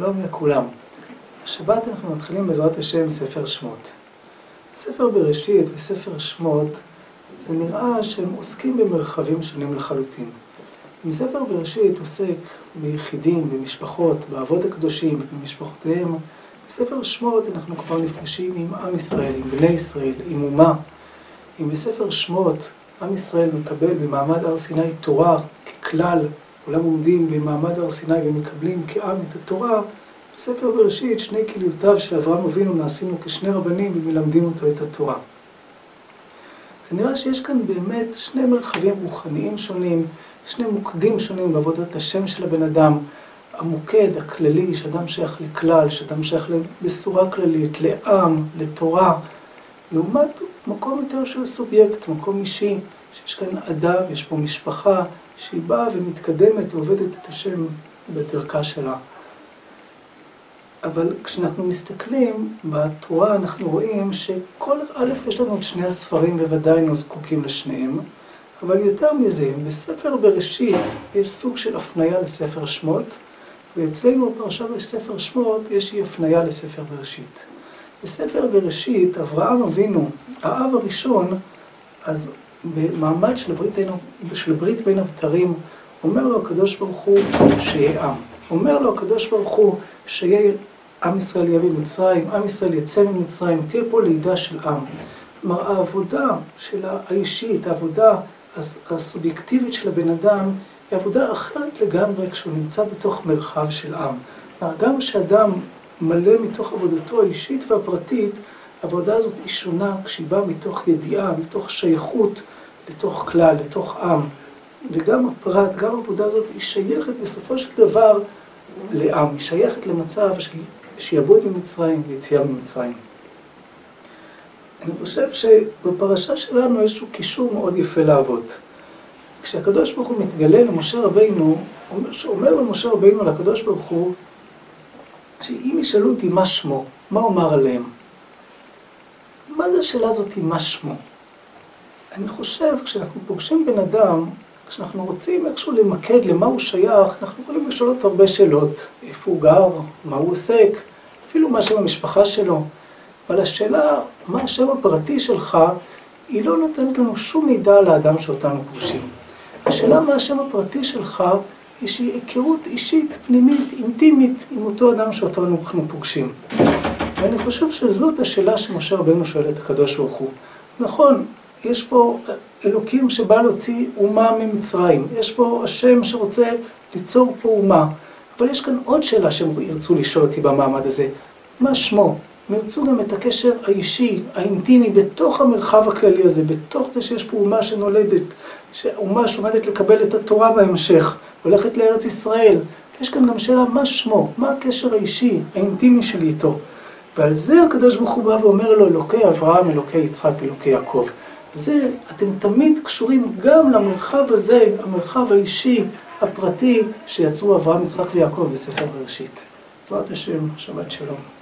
שלום לכולם. השבת אנחנו מתחילים בעזרת השם ספר שמות. ספר בראשית וספר שמות, זה נראה שהם עוסקים במרחבים שונים לחלוטין. אם ספר בראשית עוסק ביחידים, במשפחות, באבות הקדושים, במשפחותיהם, בספר שמות אנחנו כבר נפגשים עם עם ישראל, עם בני ישראל, עם אומה. אם בספר שמות עם ישראל מקבל במעמד הר סיני תורה ככלל, כולם עומדים במעמד הר סיני ומקבלים כעם את התורה, בספר בראשית שני כליותיו של אברהם אבינו נעשינו כשני רבנים ומלמדים אותו את התורה. זה נראה שיש כאן באמת שני מרחבים רוחניים שונים, שני מוקדים שונים בעבודת השם של הבן אדם. המוקד הכללי, שאדם שייך לכלל, שאדם שייך לבשורה כללית, לעם, לתורה, לעומת מקום יותר של סובייקט, מקום אישי, שיש כאן אדם, יש פה משפחה, שהיא באה ומתקדמת ועובדת את השם בדרכה שלה. אבל כשאנחנו מסתכלים בתורה אנחנו רואים שכל א', יש לנו את שני הספרים בוודאי היינו זקוקים לשניהם, אבל יותר מזה, בספר בראשית יש סוג של הפניה לספר שמות, ואצלנו בפרשה בספר שמות יש אי הפניה לספר בראשית. בספר בראשית, אברהם אבינו, האב הראשון, אז במעמד של ברית, של ברית בין הבתרים, אומר לו הקדוש ברוך הוא שיהיה עם. אומר לו הקדוש ברוך הוא שיהיה עם ישראל יהיה במצרים, עם ישראל יצא ממצרים, תהיה פה לידה של עם. כלומר, העבודה של האישית, העבודה הסובייקטיבית של הבן אדם, היא עבודה אחרת לגמרי כשהוא נמצא בתוך מרחב של עם. כלומר, גם כשאדם מלא מתוך עבודתו האישית והפרטית, העבודה הזאת היא שונה כשהיא באה מתוך ידיעה, מתוך שייכות לתוך כלל, לתוך עם. וגם הפרט, גם העבודה הזאת היא שייכת בסופו של דבר לעם, היא שייכת למצב של שיעבוד ממצרים ויציאה ממצרים. אני חושב שבפרשה שלנו איזשהו קישור מאוד יפה לאבות. כשהקדוש ברוך הוא מתגלה למשה רבינו, אומר למשה רבינו לקדוש ברוך הוא, שאם ישאלו אותי מה שמו, מה אומר עליהם? מה זה השאלה הזאת מה שמו? אני חושב, כשאנחנו פוגשים בן אדם, כשאנחנו רוצים איכשהו למקד למה הוא שייך, אנחנו יכולים לשאול אותו הרבה שאלות. איפה הוא גר, מה הוא עוסק, אפילו מה שם המשפחה שלו. אבל השאלה, מה השם הפרטי שלך, היא לא נותנת לנו שום מידע על האדם שאותנו פוגשים. השאלה מה השם הפרטי שלך, היא שהיא היכרות אישית, פנימית, אינטימית, עם אותו אדם שאותו אנחנו פוגשים. ואני חושב שזאת השאלה שמשה רבנו שואל את הקדוש ברוך הוא. נכון, יש פה אלוקים שבא להוציא אומה ממצרים, יש פה השם שרוצה ליצור פה אומה, אבל יש כאן עוד שאלה שהם ירצו לשאול אותי במעמד הזה, מה שמו? הם ירצו גם את הקשר האישי, האינטימי, בתוך המרחב הכללי הזה, בתוך זה שיש פה אומה שנולדת, אומה שעומדת לקבל את התורה בהמשך, הולכת לארץ ישראל. יש כאן גם שאלה מה שמו, מה הקשר האישי, האינטימי שלי איתו. ועל זה הקדוש ברוך הוא בא ואומר לו, אלוקי אברהם, אלוקי יצחק, אלוקי יעקב. זה, אתם תמיד קשורים גם למרחב הזה, המרחב האישי, הפרטי, שיצרו אברהם, יצחק ויעקב בספר בראשית. בעזרת השם, שבת שלום.